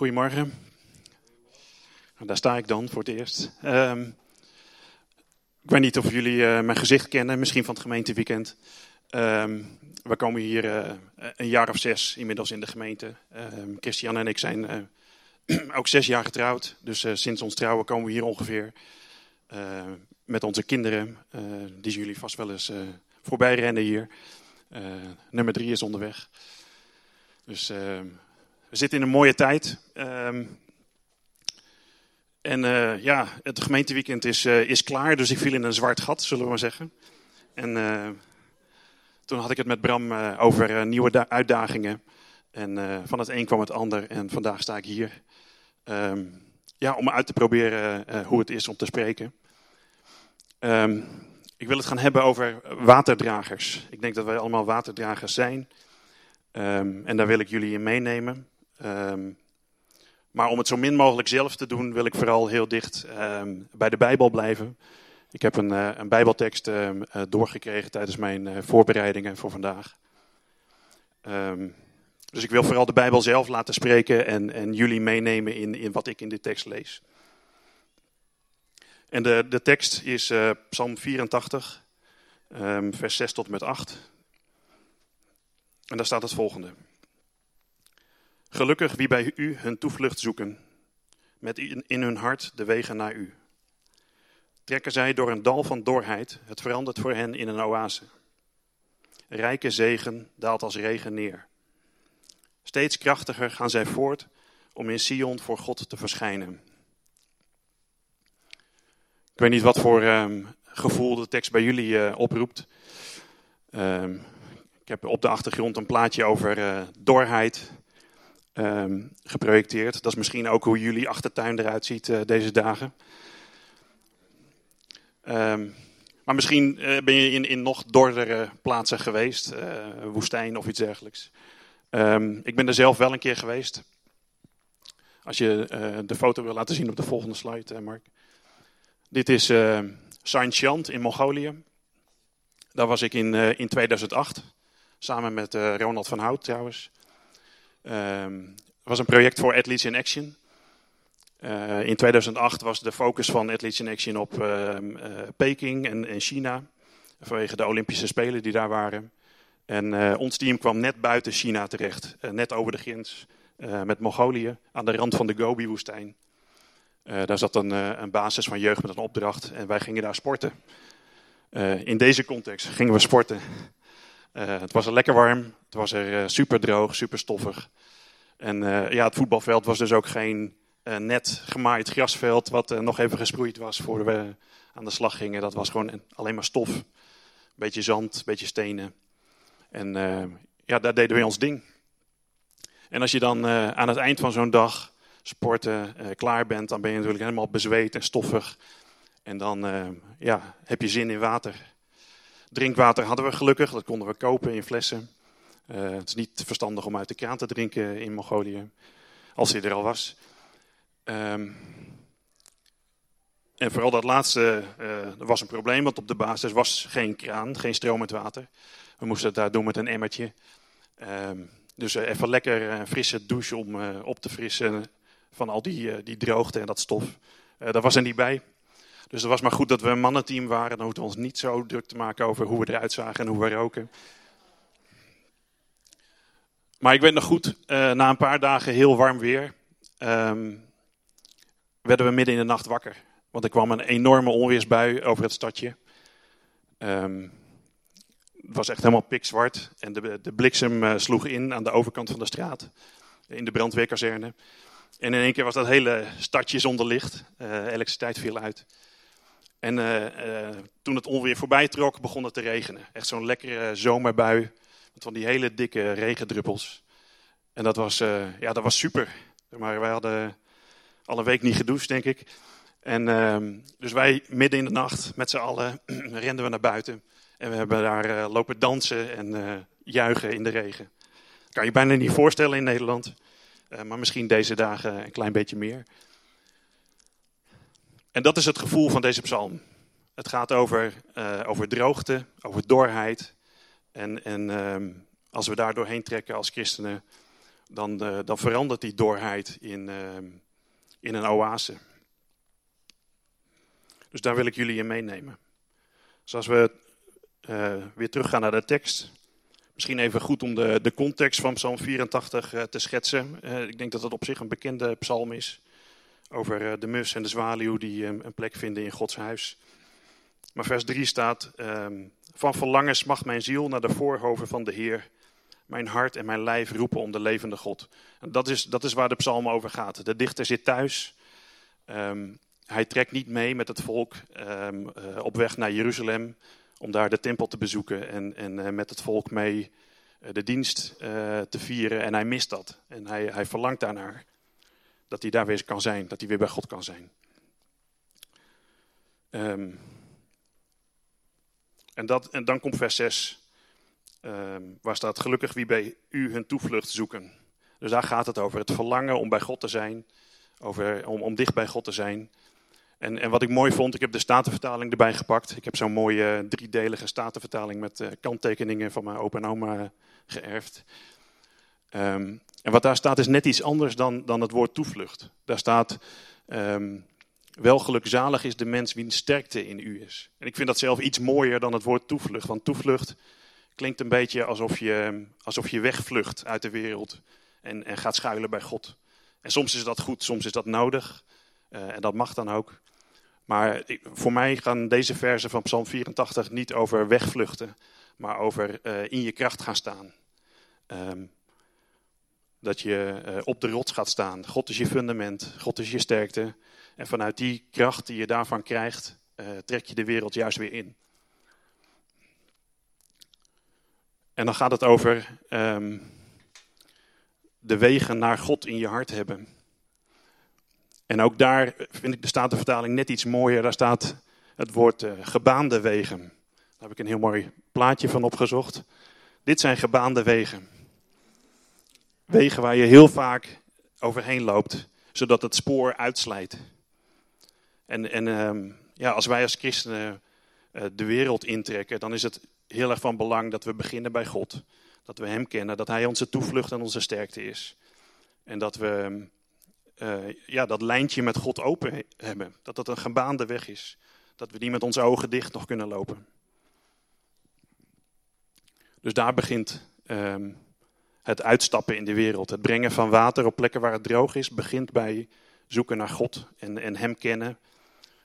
Goedemorgen. Nou, daar sta ik dan voor het eerst. Ehm, ik weet niet of jullie eh, mijn gezicht kennen, misschien van het gemeenteweekend. Ehm, we komen hier eh, een jaar of zes inmiddels in de gemeente. Um, Christian en ik zijn eh, ook zes jaar getrouwd. Dus sinds ons trouwen komen we hier ongeveer met onze kinderen. die jullie vast wel eens voorbij rennen hier. nummer drie is onderweg. Dus we zitten in een mooie tijd. Ehm, en uh, ja, het gemeenteweekend is, uh, is klaar, dus ik viel in een zwart gat, zullen we maar zeggen. En uh, toen had ik het met Bram over nieuwe uitdagingen. En van het een kwam het ander en vandaag sta ik hier. Um, ja, om uit te proberen hoe het is om te spreken. Um, ik wil het gaan hebben over waterdragers. Ik denk dat wij allemaal waterdragers zijn. En daar wil ik jullie in meenemen. Um, maar om het zo min mogelijk zelf te doen, wil ik vooral heel dicht um, bij de Bijbel blijven. Ik heb een, uh, een Bijbeltekst uh, doorgekregen tijdens mijn uh, voorbereidingen voor vandaag. Dus ik wil vooral de Bijbel zelf laten spreken en, en jullie meenemen in, in wat ik in de tekst lees. En de, de tekst is Psalm 84, vers 6 tot met 8. En daar staat het volgende. Gelukkig wie bij u hun toevlucht zoeken, met in hun hart de wegen naar u. Trekken zij door een dal van dorheid, het verandert voor hen in een oase. Rijke zegen daalt als regen neer. Steeds krachtiger gaan zij voort om in Sion voor God te verschijnen. Ik weet niet wat voor um, gevoel de tekst bij jullie uh, oproept. Um, ik heb op de achtergrond een plaatje over uh, dorheid, um, geprojecteerd. Dat is misschien ook hoe jullie achtertuin eruit ziet uh, deze dagen. Um, maar misschien uh, ben je in, in nog dordere plaatsen geweest, uh, woestijn of iets dergelijks. Um, ik ben er zelf wel een keer geweest. Als je de foto wil laten zien op de volgende slide, Mark. Dit is uh, Saint in Mongolië. Daar was ik in, in 2008, samen met Ronald van Hout trouwens. Het was een project voor Athletes in Action. Uh, in 2008 was de focus van Athletes in Action op uh, uh, Peking en, China. Vanwege de Olympische Spelen die daar waren. En ons team kwam net buiten China terecht. net over de grens met Mongolië. Aan de rand van de Gobi-woestijn. daar zat een, een, basis van jeugd met een opdracht. En wij gingen daar sporten. in deze context gingen we sporten. Uh, het was er lekker warm, het was er uh, super droog, super stoffig. En uh, ja, het voetbalveld was dus ook geen net gemaaid grasveld wat nog even gesproeid was voor we aan de slag gingen. Dat was gewoon alleen maar stof, een beetje zand, een beetje stenen. En ja, daar deden we ons ding. En als je dan aan het eind van zo'n dag sporten klaar bent, dan ben je natuurlijk helemaal bezweet en stoffig. En dan ja, heb je zin in water. Drinkwater hadden we gelukkig, dat konden we kopen in flessen. Uh, het is niet verstandig om uit de kraan te drinken in Mongolië, als hij er al was. Um, en vooral dat laatste uh, was een probleem, want op de basis was geen kraan, geen stromend water. We moesten het daar doen met een emmertje. Um, dus uh, even lekker een frisse douche om op te frissen van al die, die droogte en dat stof. daar was er niet bij. Dus het was maar goed dat we een mannenteam waren. Dan hoefden we ons niet zo druk te maken over hoe we eruit zagen en hoe we roken. Maar ik weet nog goed, uh, na een paar dagen heel warm weer, um, werden we midden in de nacht wakker. Want er kwam een enorme onweersbui over het stadje. Um, het was echt helemaal pikzwart en de, de bliksem uh, sloeg in aan de overkant van de straat, in de brandweerkazerne. En in één keer was dat hele stadje zonder licht, uh, elektriciteit viel uit. En uh, uh, toen het onweer voorbij trok, begon het te regenen. Echt zo'n lekkere zomerbui. Met van die hele dikke regendruppels. En dat was, uh, ja, dat was super. Maar wij hadden al een week niet gedoucht, denk ik. En ehm, dus wij midden in de nacht met z'n allen renden we naar buiten. En we hebben daar lopen dansen en juichen in de regen. Dat kan je bijna niet voorstellen in Nederland. maar misschien deze dagen een klein beetje meer. En dat is het gevoel van deze psalm. Het gaat over, uh, over droogte, over dorheid. En, en uh, als we daar doorheen trekken als christenen, dan, uh, dan verandert die doorheid in, uh, in een oase. Dus daar wil ik jullie in meenemen. Dus als we uh, weer teruggaan naar de tekst. Misschien even goed om de, de context van Psalm 84 te schetsen. ik denk dat het op zich een bekende psalm is. Over de mus en de zwaluw die een plek vinden in Gods huis. Maar vers 3 staat: ehm, Van verlangen smacht mijn ziel naar de voorhoven van de Heer. Mijn hart en mijn lijf roepen om de levende God. Dat, is, dat is waar de psalm over gaat. De dichter zit thuis. Um, hij trekt niet mee met het volk um, uh, op weg naar Jeruzalem. Om daar de tempel te bezoeken en, en met het volk mee de dienst te vieren. En hij mist dat. En hij, hij verlangt daarnaar. Dat hij daar weer kan zijn. Dat hij weer bij God kan zijn. Um, en, dat, en dan komt vers 6, um, waar staat gelukkig wie bij u hun toevlucht zoeken. Dus daar gaat het over, het verlangen om bij God te zijn, over, om, om dicht bij God te zijn. En, en wat ik mooi vond, ik heb de statenvertaling erbij gepakt. Ik heb zo'n mooie driedelige statenvertaling met uh, kanttekeningen van mijn opa en oma geërfd. Um, en wat daar staat is net iets anders dan, dan het woord toevlucht. Daar staat, um, wel gelukzalig is de mens wiens sterkte in u is. En ik vind dat zelf iets mooier dan het woord toevlucht. Want toevlucht klinkt een beetje alsof je, alsof je wegvlucht uit de wereld en, en gaat schuilen bij God. En soms is dat goed, soms is dat nodig. Uh, en dat mag dan ook. Maar voor mij gaan deze versen van Psalm 84 niet over wegvluchten, maar over uh, in je kracht gaan staan. Um, dat je uh, op de rots gaat staan. God is je fundament, God is je sterkte. En vanuit die kracht die je daarvan krijgt, uh, trek je de wereld juist weer in. En dan gaat het over um, de wegen naar God in je hart hebben. En ook daar vind ik de Statenvertaling net iets mooier. Daar staat het woord uh, gebaande wegen. Daar heb ik een heel mooi plaatje van opgezocht. Dit zijn gebaande wegen. Wegen waar je heel vaak overheen loopt, zodat het spoor uitslijt. En, en um, ja, als wij als christenen uh, de wereld intrekken, dan is het heel erg van belang dat we beginnen bij God. Dat we Hem kennen, dat Hij onze toevlucht en onze sterkte is. En dat we uh, ja, dat lijntje met God open hebben. Dat dat een gebaande weg is. Dat we die met onze ogen dicht nog kunnen lopen. Dus daar begint um, het uitstappen in de wereld. Het brengen van water op plekken waar het droog is, begint bij zoeken naar God en, en Hem kennen.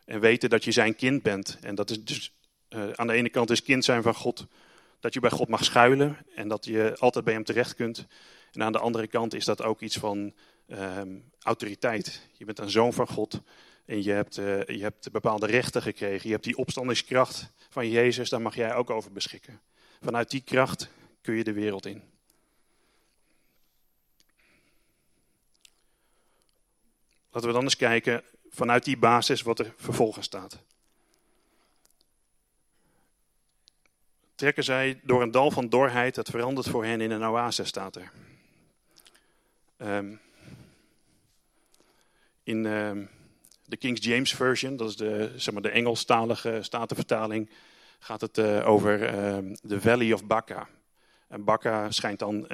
En weten dat je zijn kind bent. En dat is dus uh, aan de ene kant is kind zijn van God. Dat je bij God mag schuilen en dat je altijd bij Hem terecht kunt. En aan de andere kant is dat ook iets van um, autoriteit. Je bent een zoon van God en je hebt, uh, je hebt bepaalde rechten gekregen. Je hebt die opstandingskracht van Jezus, daar mag jij ook over beschikken. Vanuit die kracht kun je de wereld in. Laten we dan eens kijken vanuit die basis wat er vervolgens staat. Trekken zij door een dal van dorheid, het verandert voor hen in een oase, staat er. Um, in um, de King James Version, dat is de, zeg maar, de Engelstalige statenvertaling, gaat het uh, over um, de Valley of Bakka. En Bakka schijnt dan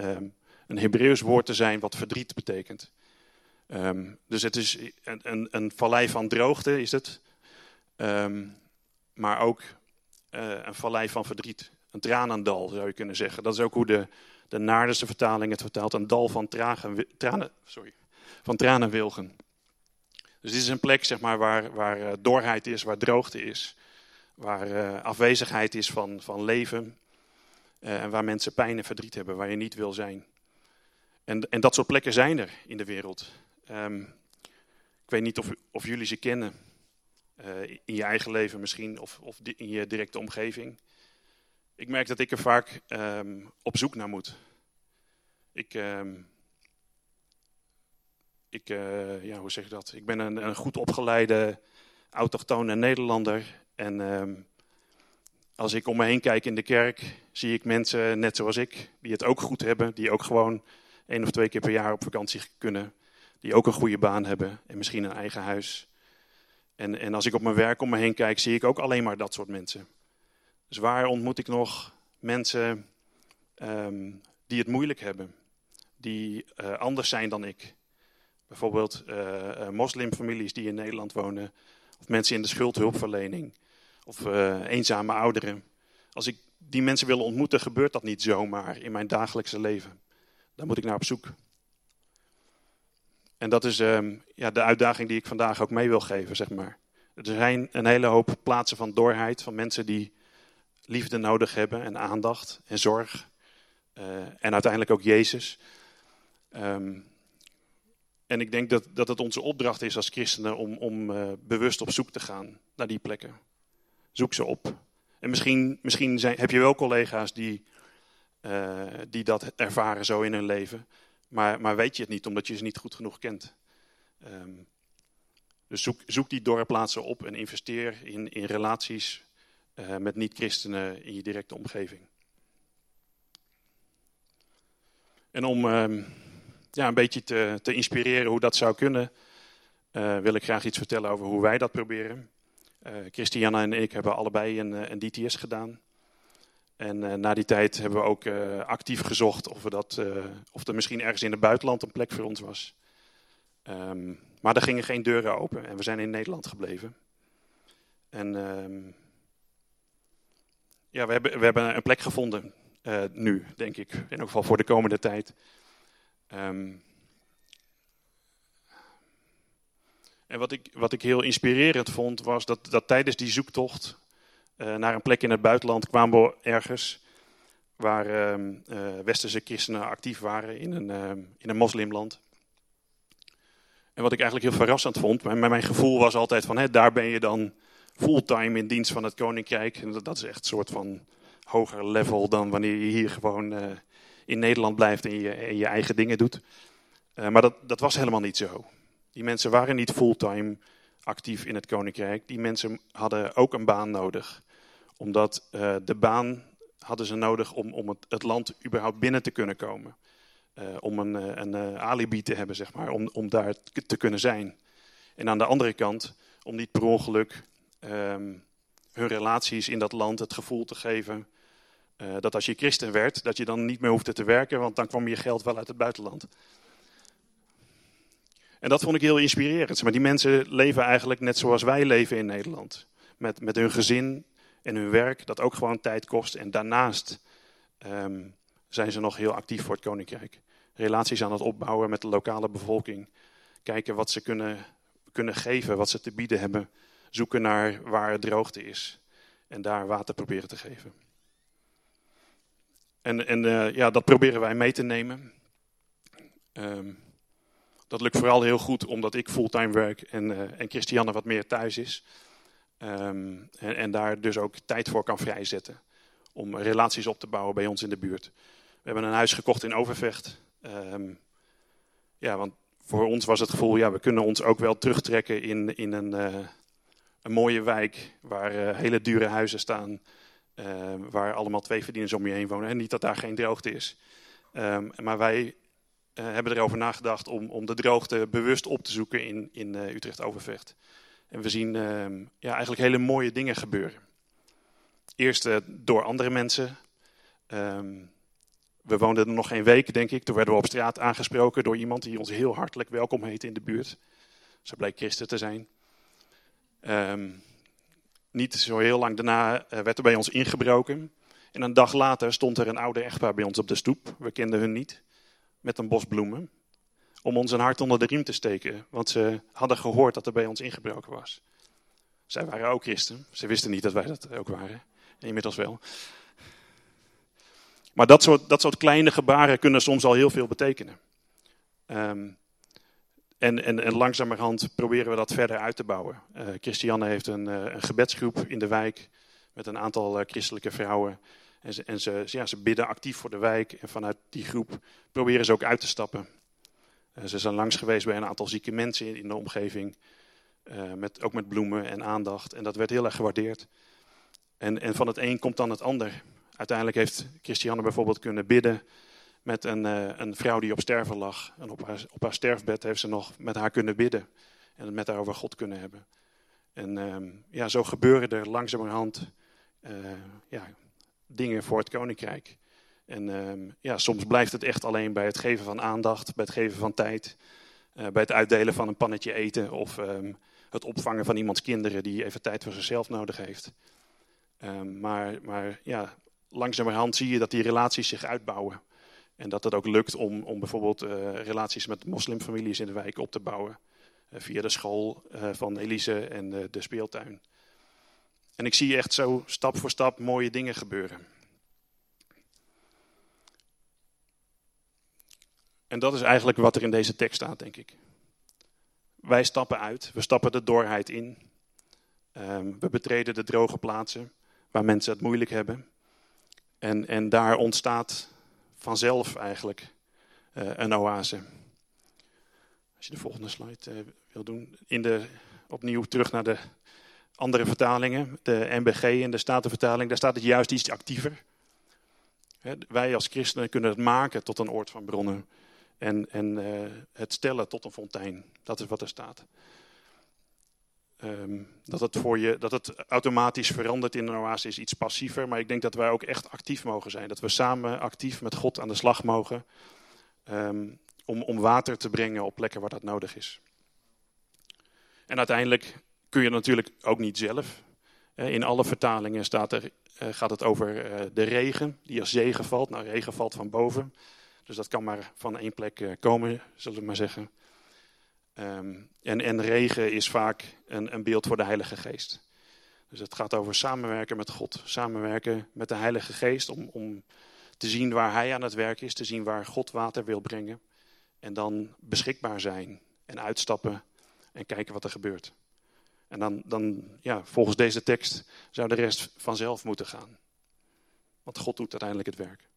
een Hebreeuws woord te zijn wat verdriet betekent. Um, dus het is een, een, een, vallei van droogte, is het. Um, maar ook uh, een vallei van verdriet. Een tranendal, zou je kunnen zeggen. Dat is ook hoe de, de vertaling het vertaalt. Een dal van, tranen, sorry, van tranenwilgen. Dus dit is een plek zeg maar, waar, waar uh, dorheid is, waar droogte is. Waar uh, afwezigheid is van, van leven. en waar mensen pijn en verdriet hebben, waar je niet wil zijn. En, en dat soort plekken zijn er in de wereld. Um, ik weet niet of, of jullie ze kennen. Uh, in je eigen leven misschien, of, of in je directe omgeving. Ik merk dat ik er vaak um, op zoek naar moet. Ik, um, ik uh, ja, hoe zeg je dat? Ik ben een, een goed opgeleide autochtone Nederlander. En als ik om me heen kijk in de kerk, zie ik mensen net zoals ik, die het ook goed hebben. Die ook gewoon één of twee keer per jaar op vakantie kunnen die ook een goede baan hebben en misschien een eigen huis. En, en als ik op mijn werk om me heen kijk, zie ik ook alleen maar dat soort mensen. Dus waar ontmoet ik nog mensen um, die het moeilijk hebben? die anders zijn dan ik. Bijvoorbeeld moslimfamilies die in Nederland wonen, of mensen in de schuldhulpverlening, of eenzame ouderen. Als ik die mensen wil ontmoeten, gebeurt dat niet zomaar in mijn dagelijkse leven. Daar moet ik naar op zoek. En dat is ehm, ja, de uitdaging die ik vandaag ook mee wil geven, zeg maar. Er zijn een hele hoop plaatsen van doorheid, van mensen die liefde nodig hebben en aandacht en zorg. Uh, en uiteindelijk ook Jezus. Um, en ik denk dat, dat het onze opdracht is als christenen om, om uh, bewust op zoek te gaan naar die plekken. Zoek ze op. En misschien, misschien zijn, heb je wel collega's die, uh, die dat ervaren zo in hun leven. Maar, maar weet je het niet, omdat je ze niet goed genoeg kent. Um, dus zoek, zoek die dorpplaatsen op en investeer in, in relaties uh, met niet-christenen in je directe omgeving. En om uh, ja, een beetje te, te, inspireren hoe dat zou kunnen, uh, wil ik graag iets vertellen over hoe wij dat proberen. Uh, Christiana en ik hebben allebei een, een DTS gedaan. En uh, na die tijd hebben we ook uh, actief gezocht of, dat, uh, of er misschien ergens in het buitenland een plek voor ons was. Um, maar er gingen geen deuren open en we zijn in Nederland gebleven. En um, ja, we hebben, we hebben een plek gevonden nu, denk ik. In elk geval voor de komende tijd. Um, en wat ik, wat ik heel inspirerend vond, was dat, dat tijdens die zoektocht naar een plek in het buitenland kwamen we ergens waar uh, uh, westerse christenen actief waren in een, ehm, in een moslimland. En wat ik eigenlijk heel verrassend vond, mijn, mijn gevoel was altijd van, hè, daar ben je dan fulltime in dienst van het koninkrijk. En dat, is echt een soort van hoger level dan wanneer je hier gewoon eh, in Nederland blijft en je, je eigen dingen doet. maar dat, dat was helemaal niet zo. Die mensen waren niet fulltime actief in het koninkrijk. Die mensen hadden ook een baan nodig omdat uh, de baan hadden ze nodig om, om het, het, land überhaupt binnen te kunnen komen. Uh, om een, eh, een, alibi te hebben, zeg maar, om, om daar te kunnen zijn. En aan de andere kant, om niet per ongeluk um, hun relaties in dat land het gevoel te geven dat als je christen werd, dat je dan niet meer hoefde te werken, want dan kwam je geld wel uit het buitenland. En dat vond ik heel inspirerend. Maar die mensen leven eigenlijk net zoals wij leven in Nederland. Met, met hun gezin, en hun werk, dat ook gewoon tijd kost. En daarnaast um, zijn ze nog heel actief voor het koninkrijk. Relaties aan het opbouwen met de lokale bevolking. Kijken wat ze kunnen, kunnen geven, wat ze te bieden hebben. Zoeken naar waar het droogte is. En daar water proberen te geven. En, en uh, ja, dat proberen wij mee te nemen. Um, dat lukt vooral heel goed omdat ik fulltime werk en, uh, en Christiane wat meer thuis is. Um, en, en, daar dus ook tijd voor kan vrijzetten. Om relaties op te bouwen bij ons in de buurt. We hebben een huis gekocht in Overvecht. Um, ja, want voor ons was het gevoel, ja, we kunnen ons ook wel terugtrekken in, in een, uh, een mooie wijk. Waar uh, hele dure huizen staan. Uh, waar allemaal twee verdieners om je heen wonen. En niet dat daar geen droogte is. Maar wij hebben erover nagedacht om, om de droogte bewust op te zoeken in, in Utrecht-Overvecht. En we zien uh, ja, eigenlijk hele mooie dingen gebeuren. Eerst uh, door andere mensen. Um, we woonden er nog geen week, denk ik. Toen werden we op straat aangesproken door iemand die ons heel hartelijk welkom heette in de buurt. Ze bleek christen te zijn. Um, niet zo heel lang daarna uh, werd er bij ons ingebroken. En een dag later stond er een oude echtpaar bij ons op de stoep. We kenden hun niet. Met een bos bloemen om ons een hart onder de riem te steken. Want ze hadden gehoord dat er bij ons ingebroken was. Zij waren ook christen. Ze wisten niet dat wij dat ook waren. Inmiddels wel. Maar dat soort, dat soort kleine gebaren kunnen soms al heel veel betekenen. Um, en, en, en, langzamerhand proberen we dat verder uit te bouwen. Uh, Christiane heeft een, uh, een, gebedsgroep in de wijk met een aantal uh, christelijke vrouwen. En, ze, en ze, ja, ze bidden actief voor de wijk. En vanuit die groep proberen ze ook uit te stappen ze zijn langs geweest bij een aantal zieke mensen in de omgeving. Uh, met, ook met bloemen en aandacht. En dat werd heel erg gewaardeerd. En, en van het een komt dan het ander. Uiteindelijk heeft Christiane bijvoorbeeld kunnen bidden met een, uh, een vrouw die op sterven lag. En op haar, op haar sterfbed heeft ze nog met haar kunnen bidden. En het met haar over God kunnen hebben. En uh, ja, zo gebeuren er langzamerhand uh, ja, dingen voor het koninkrijk. En ehm, ja, soms blijft het echt alleen bij het geven van aandacht, bij het geven van tijd, bij het uitdelen van een pannetje eten of ehm, het opvangen van iemands kinderen die even tijd voor zichzelf nodig heeft. Ehm, maar, maar ja, langzamerhand zie je dat die relaties zich uitbouwen. En dat het ook lukt om, om bijvoorbeeld uh, relaties met moslimfamilies in de wijk op te bouwen. Uh, via de school van Elise en de speeltuin. En ik zie echt zo stap voor stap mooie dingen gebeuren. En dat is eigenlijk wat er in deze tekst staat, denk ik. Wij stappen uit, we stappen de doorheid in. Um, we betreden de droge plaatsen waar mensen het moeilijk hebben. En, en daar ontstaat vanzelf eigenlijk uh, een oase. Als je de volgende slide uh, wil doen. In de, opnieuw terug naar de andere vertalingen. De NBG en de Statenvertaling. Daar staat het juist iets actiever. Wij als christenen kunnen het maken tot een oord van bronnen. En, en uh, het stellen tot een fontein. Dat is wat er staat. Um, dat, het voor je, dat het automatisch verandert in een oase is iets passiever. Maar ik denk dat wij ook echt actief mogen zijn. Dat we samen actief met God aan de slag mogen. Um, om, om water te brengen op plekken waar dat nodig is. En uiteindelijk kun je natuurlijk ook niet zelf. In alle vertalingen staat er, uh, gaat het over uh, de regen die als zegen valt. Nou, regen valt van boven. Dus dat kan maar van één plek uh, komen, zullen we maar zeggen. Um, en, en, regen is vaak een, een, beeld voor de Heilige Geest. Dus het gaat over samenwerken met God, samenwerken met de Heilige Geest om, om te zien waar Hij aan het werk is, te zien waar God water wil brengen. En dan beschikbaar zijn en uitstappen en kijken wat er gebeurt. En dan, dan ja, volgens deze tekst zou de rest vanzelf moeten gaan. Want God doet uiteindelijk het werk.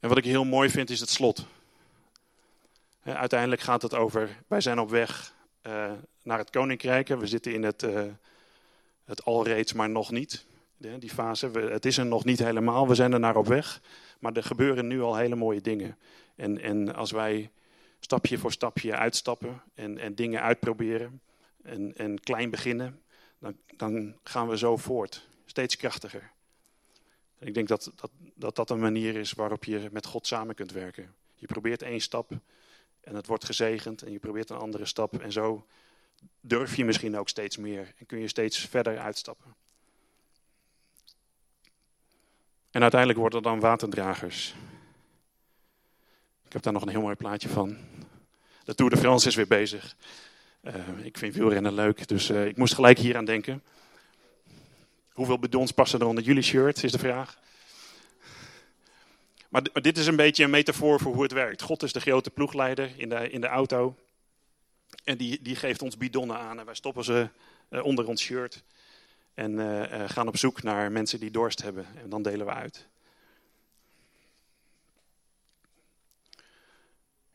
En wat ik heel mooi vind is het slot. Uiteindelijk gaat het over, wij zijn op weg uh, naar het koninkrijk. We zitten in het, uh, het alreeds, maar nog niet. Die fase, het is er nog niet helemaal, we zijn er naar op weg. Maar er gebeuren nu al hele mooie dingen. En, en als wij stapje voor stapje uitstappen en, en dingen uitproberen en, en klein beginnen, dan, dan gaan we zo voort. Steeds krachtiger. Ik denk dat dat, dat dat een manier is waarop je met God samen kunt werken. Je probeert één stap en het wordt gezegend en je probeert een andere stap. En zo durf je misschien ook steeds meer en kun je steeds verder uitstappen. En uiteindelijk worden dan waterdragers. Ik heb daar nog een heel mooi plaatje van. De Tour de France is weer bezig. Uh, ik vind wielrennen leuk, dus uh, ik moest gelijk hier aan denken. Hoeveel bidons passen er onder jullie shirt, is de vraag. Maar, dit is een beetje een metafoor voor hoe het werkt. God is de grote ploegleider in de, in de auto. En die, die geeft ons bidonnen aan en wij stoppen ze uh, onder ons shirt. En uh, gaan op zoek naar mensen die dorst hebben. En dan delen we uit.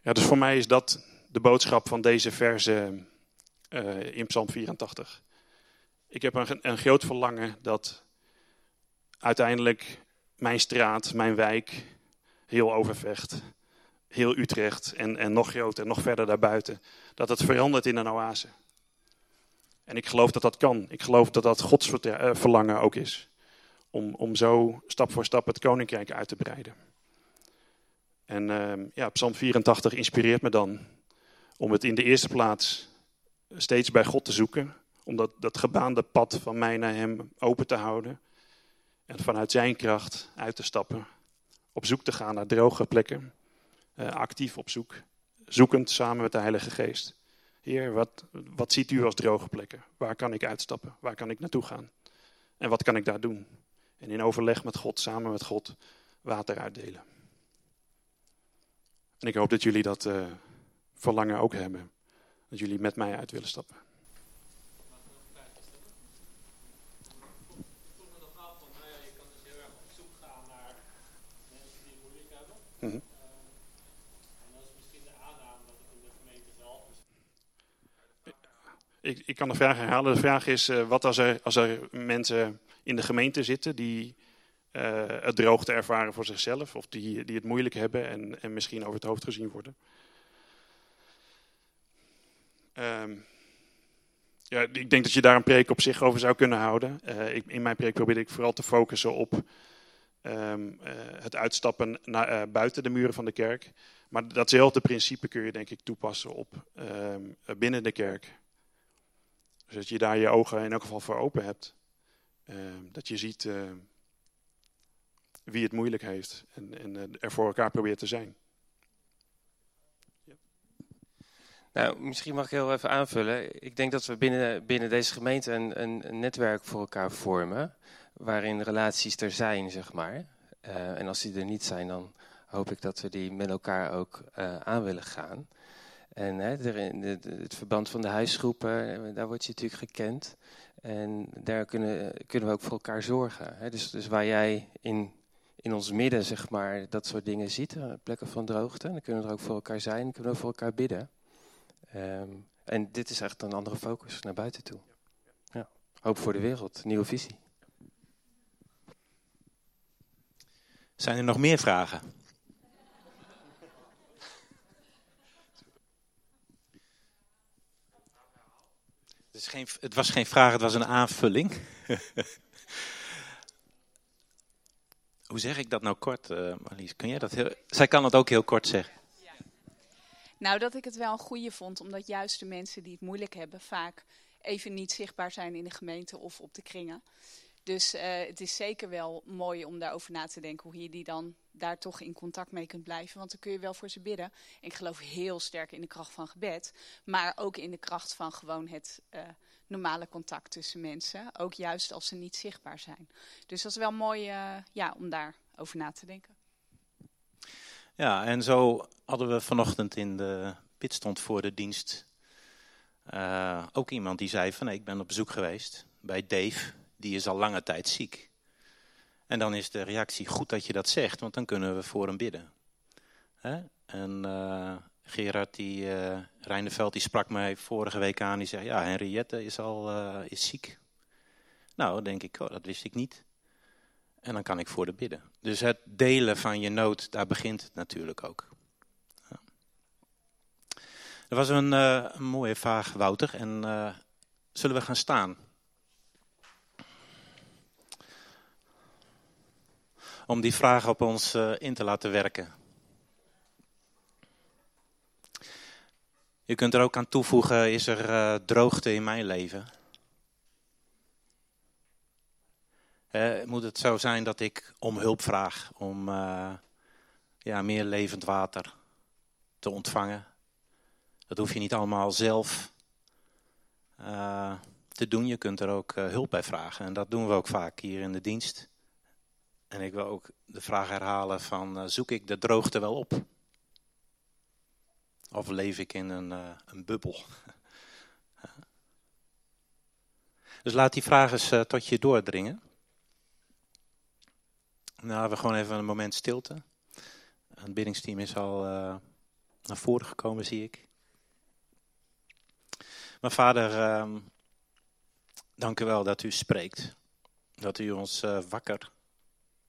Ja, dus voor mij is dat de boodschap van deze verse in Psalm 84. Ik heb een, een groot verlangen dat uiteindelijk mijn straat, mijn wijk, heel Overvecht, heel Utrecht en, en nog groter, nog verder daarbuiten, dat het verandert in een oase. En ik geloof dat dat kan. Ik geloof dat dat Gods verlangen ook is. Om, om zo stap voor stap het koninkrijk uit te breiden. En uh, ja, Psalm 84 inspireert me dan om het in de eerste plaats steeds bij God te zoeken. Om dat, gebaande pad van mij naar Hem open te houden. En vanuit Zijn kracht uit te stappen. Op zoek te gaan naar droge plekken. Uh, actief op zoek. Zoekend samen met de Heilige Geest. Heer, wat, wat ziet u als droge plekken? Waar kan ik uitstappen? Waar kan ik naartoe gaan? En wat kan ik daar doen? En in overleg met God, samen met God, water uitdelen. En ik hoop dat jullie dat uh, verlangen ook hebben. Dat jullie met mij uit willen stappen. -hmm. Ik, ik kan de vraag herhalen. De vraag is, uh, wat als er, als er mensen in de gemeente zitten die uh, het droogte ervaren voor zichzelf, of die, die het moeilijk hebben en, en misschien over het hoofd gezien worden? Um, ja, ik denk dat je daar een preek op zich over zou kunnen houden. Uh, ik, in mijn preek probeer ik vooral te focussen op ehm, het uitstappen naar, buiten de muren van de kerk. Maar datzelfde principe kun je denk ik toepassen op ehm, binnen de kerk. Dus dat je daar je ogen in elk geval voor open hebt. Ehm, dat je ziet wie het moeilijk heeft en, en er voor elkaar probeert te zijn. Nou, misschien mag ik heel even aanvullen. Ik denk dat we binnen, binnen deze gemeente een, een, netwerk voor elkaar vormen. Waarin relaties er zijn, zeg maar. Uh, en als die er niet zijn, dan hoop ik dat we die met elkaar ook uh, aan willen gaan. En hè, de, het verband van de huisgroepen, eh, daar word je natuurlijk gekend. En daar kunnen, kunnen we ook voor elkaar zorgen. Hè. Dus, dus waar jij in, in ons midden, zeg maar, dat soort dingen ziet, plekken van droogte, dan kunnen we er ook voor elkaar zijn, kunnen we voor elkaar bidden. Um, en dit is echt een andere focus naar buiten toe. Ja. Hoop voor de wereld, nieuwe visie. Zijn er nog meer vragen? Het, is geen, het was geen vraag, het was een aanvulling. Hoe zeg ik dat nou kort, uh, Marlies? Kun jij dat heel... Zij kan het ook heel kort zeggen. Nou, dat ik het wel een goede vond, omdat juist de mensen die het moeilijk hebben vaak even niet zichtbaar zijn in de gemeente of op de kringen. Dus uh, het is zeker wel mooi om daarover na te denken hoe je die dan daar toch in contact mee kunt blijven. Want dan kun je wel voor ze bidden. ik geloof heel sterk in de kracht van gebed. Maar ook in de kracht van gewoon het uh, normale contact tussen mensen. Ook juist als ze niet zichtbaar zijn. Dus dat is wel mooi uh, ja, om daarover na te denken. Ja, en zo hadden we vanochtend in de pitstond voor de dienst ook iemand die zei van ik ben op bezoek geweest bij Dave, die is al lange tijd ziek. En dan is de reactie goed dat je dat zegt, want dan kunnen we voor hem bidden. Hè? En uh, Gerard, die, uh, Reineveld, die sprak mij vorige week aan. Die zei, ja, Henriette is al is ziek. Nou, denk ik, oh, dat wist ik niet. En dan kan ik voor de bidden. Dus het delen van je nood, daar begint het natuurlijk ook. Ja. Dat was een, een, mooie vraag, Wouter. En zullen we gaan staan? Om die vraag op ons uh, in te laten werken. Je kunt er ook aan toevoegen, is er droogte in mijn leven? Uh, moet het zo zijn dat ik om hulp vraag om uh, ja, meer levend water te ontvangen. Dat hoef je niet allemaal zelf te doen. Je kunt er ook hulp bij vragen. En dat doen we ook vaak hier in de dienst. En ik wil ook de vraag herhalen van zoek ik de droogte wel op? Of leef ik in een, een bubbel? dus laat die vraag eens tot je doordringen. Nou, we gewoon even een moment stilte. Het biddingsteam is al naar voren gekomen, zie ik. Maar vader, uh, dank u wel dat u spreekt. Dat u ons wakker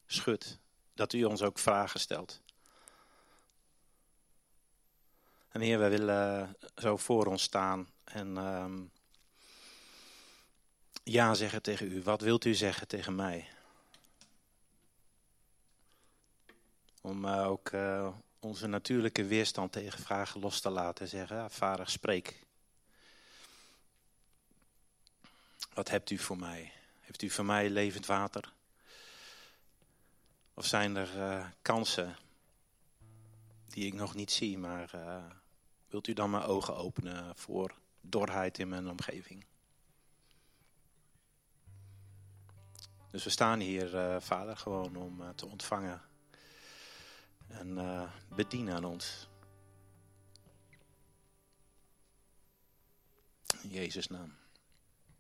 schudt. Dat u ons ook vragen stelt. En Heer, wij willen zo voor ons staan en uh, ja zeggen tegen u. Wat wilt u zeggen tegen mij? Om uh, ook uh, onze natuurlijke weerstand tegen vragen los te laten. Zeggen, vader, spreek. Wat hebt u voor mij? Heeft u voor mij levend water? Of zijn er uh, kansen die ik nog niet zie, maar wilt u dan mijn ogen openen voor dorheid in mijn omgeving? Dus we staan hier, vader, gewoon om te ontvangen en uh, bedien aan ons. In Jezus' naam.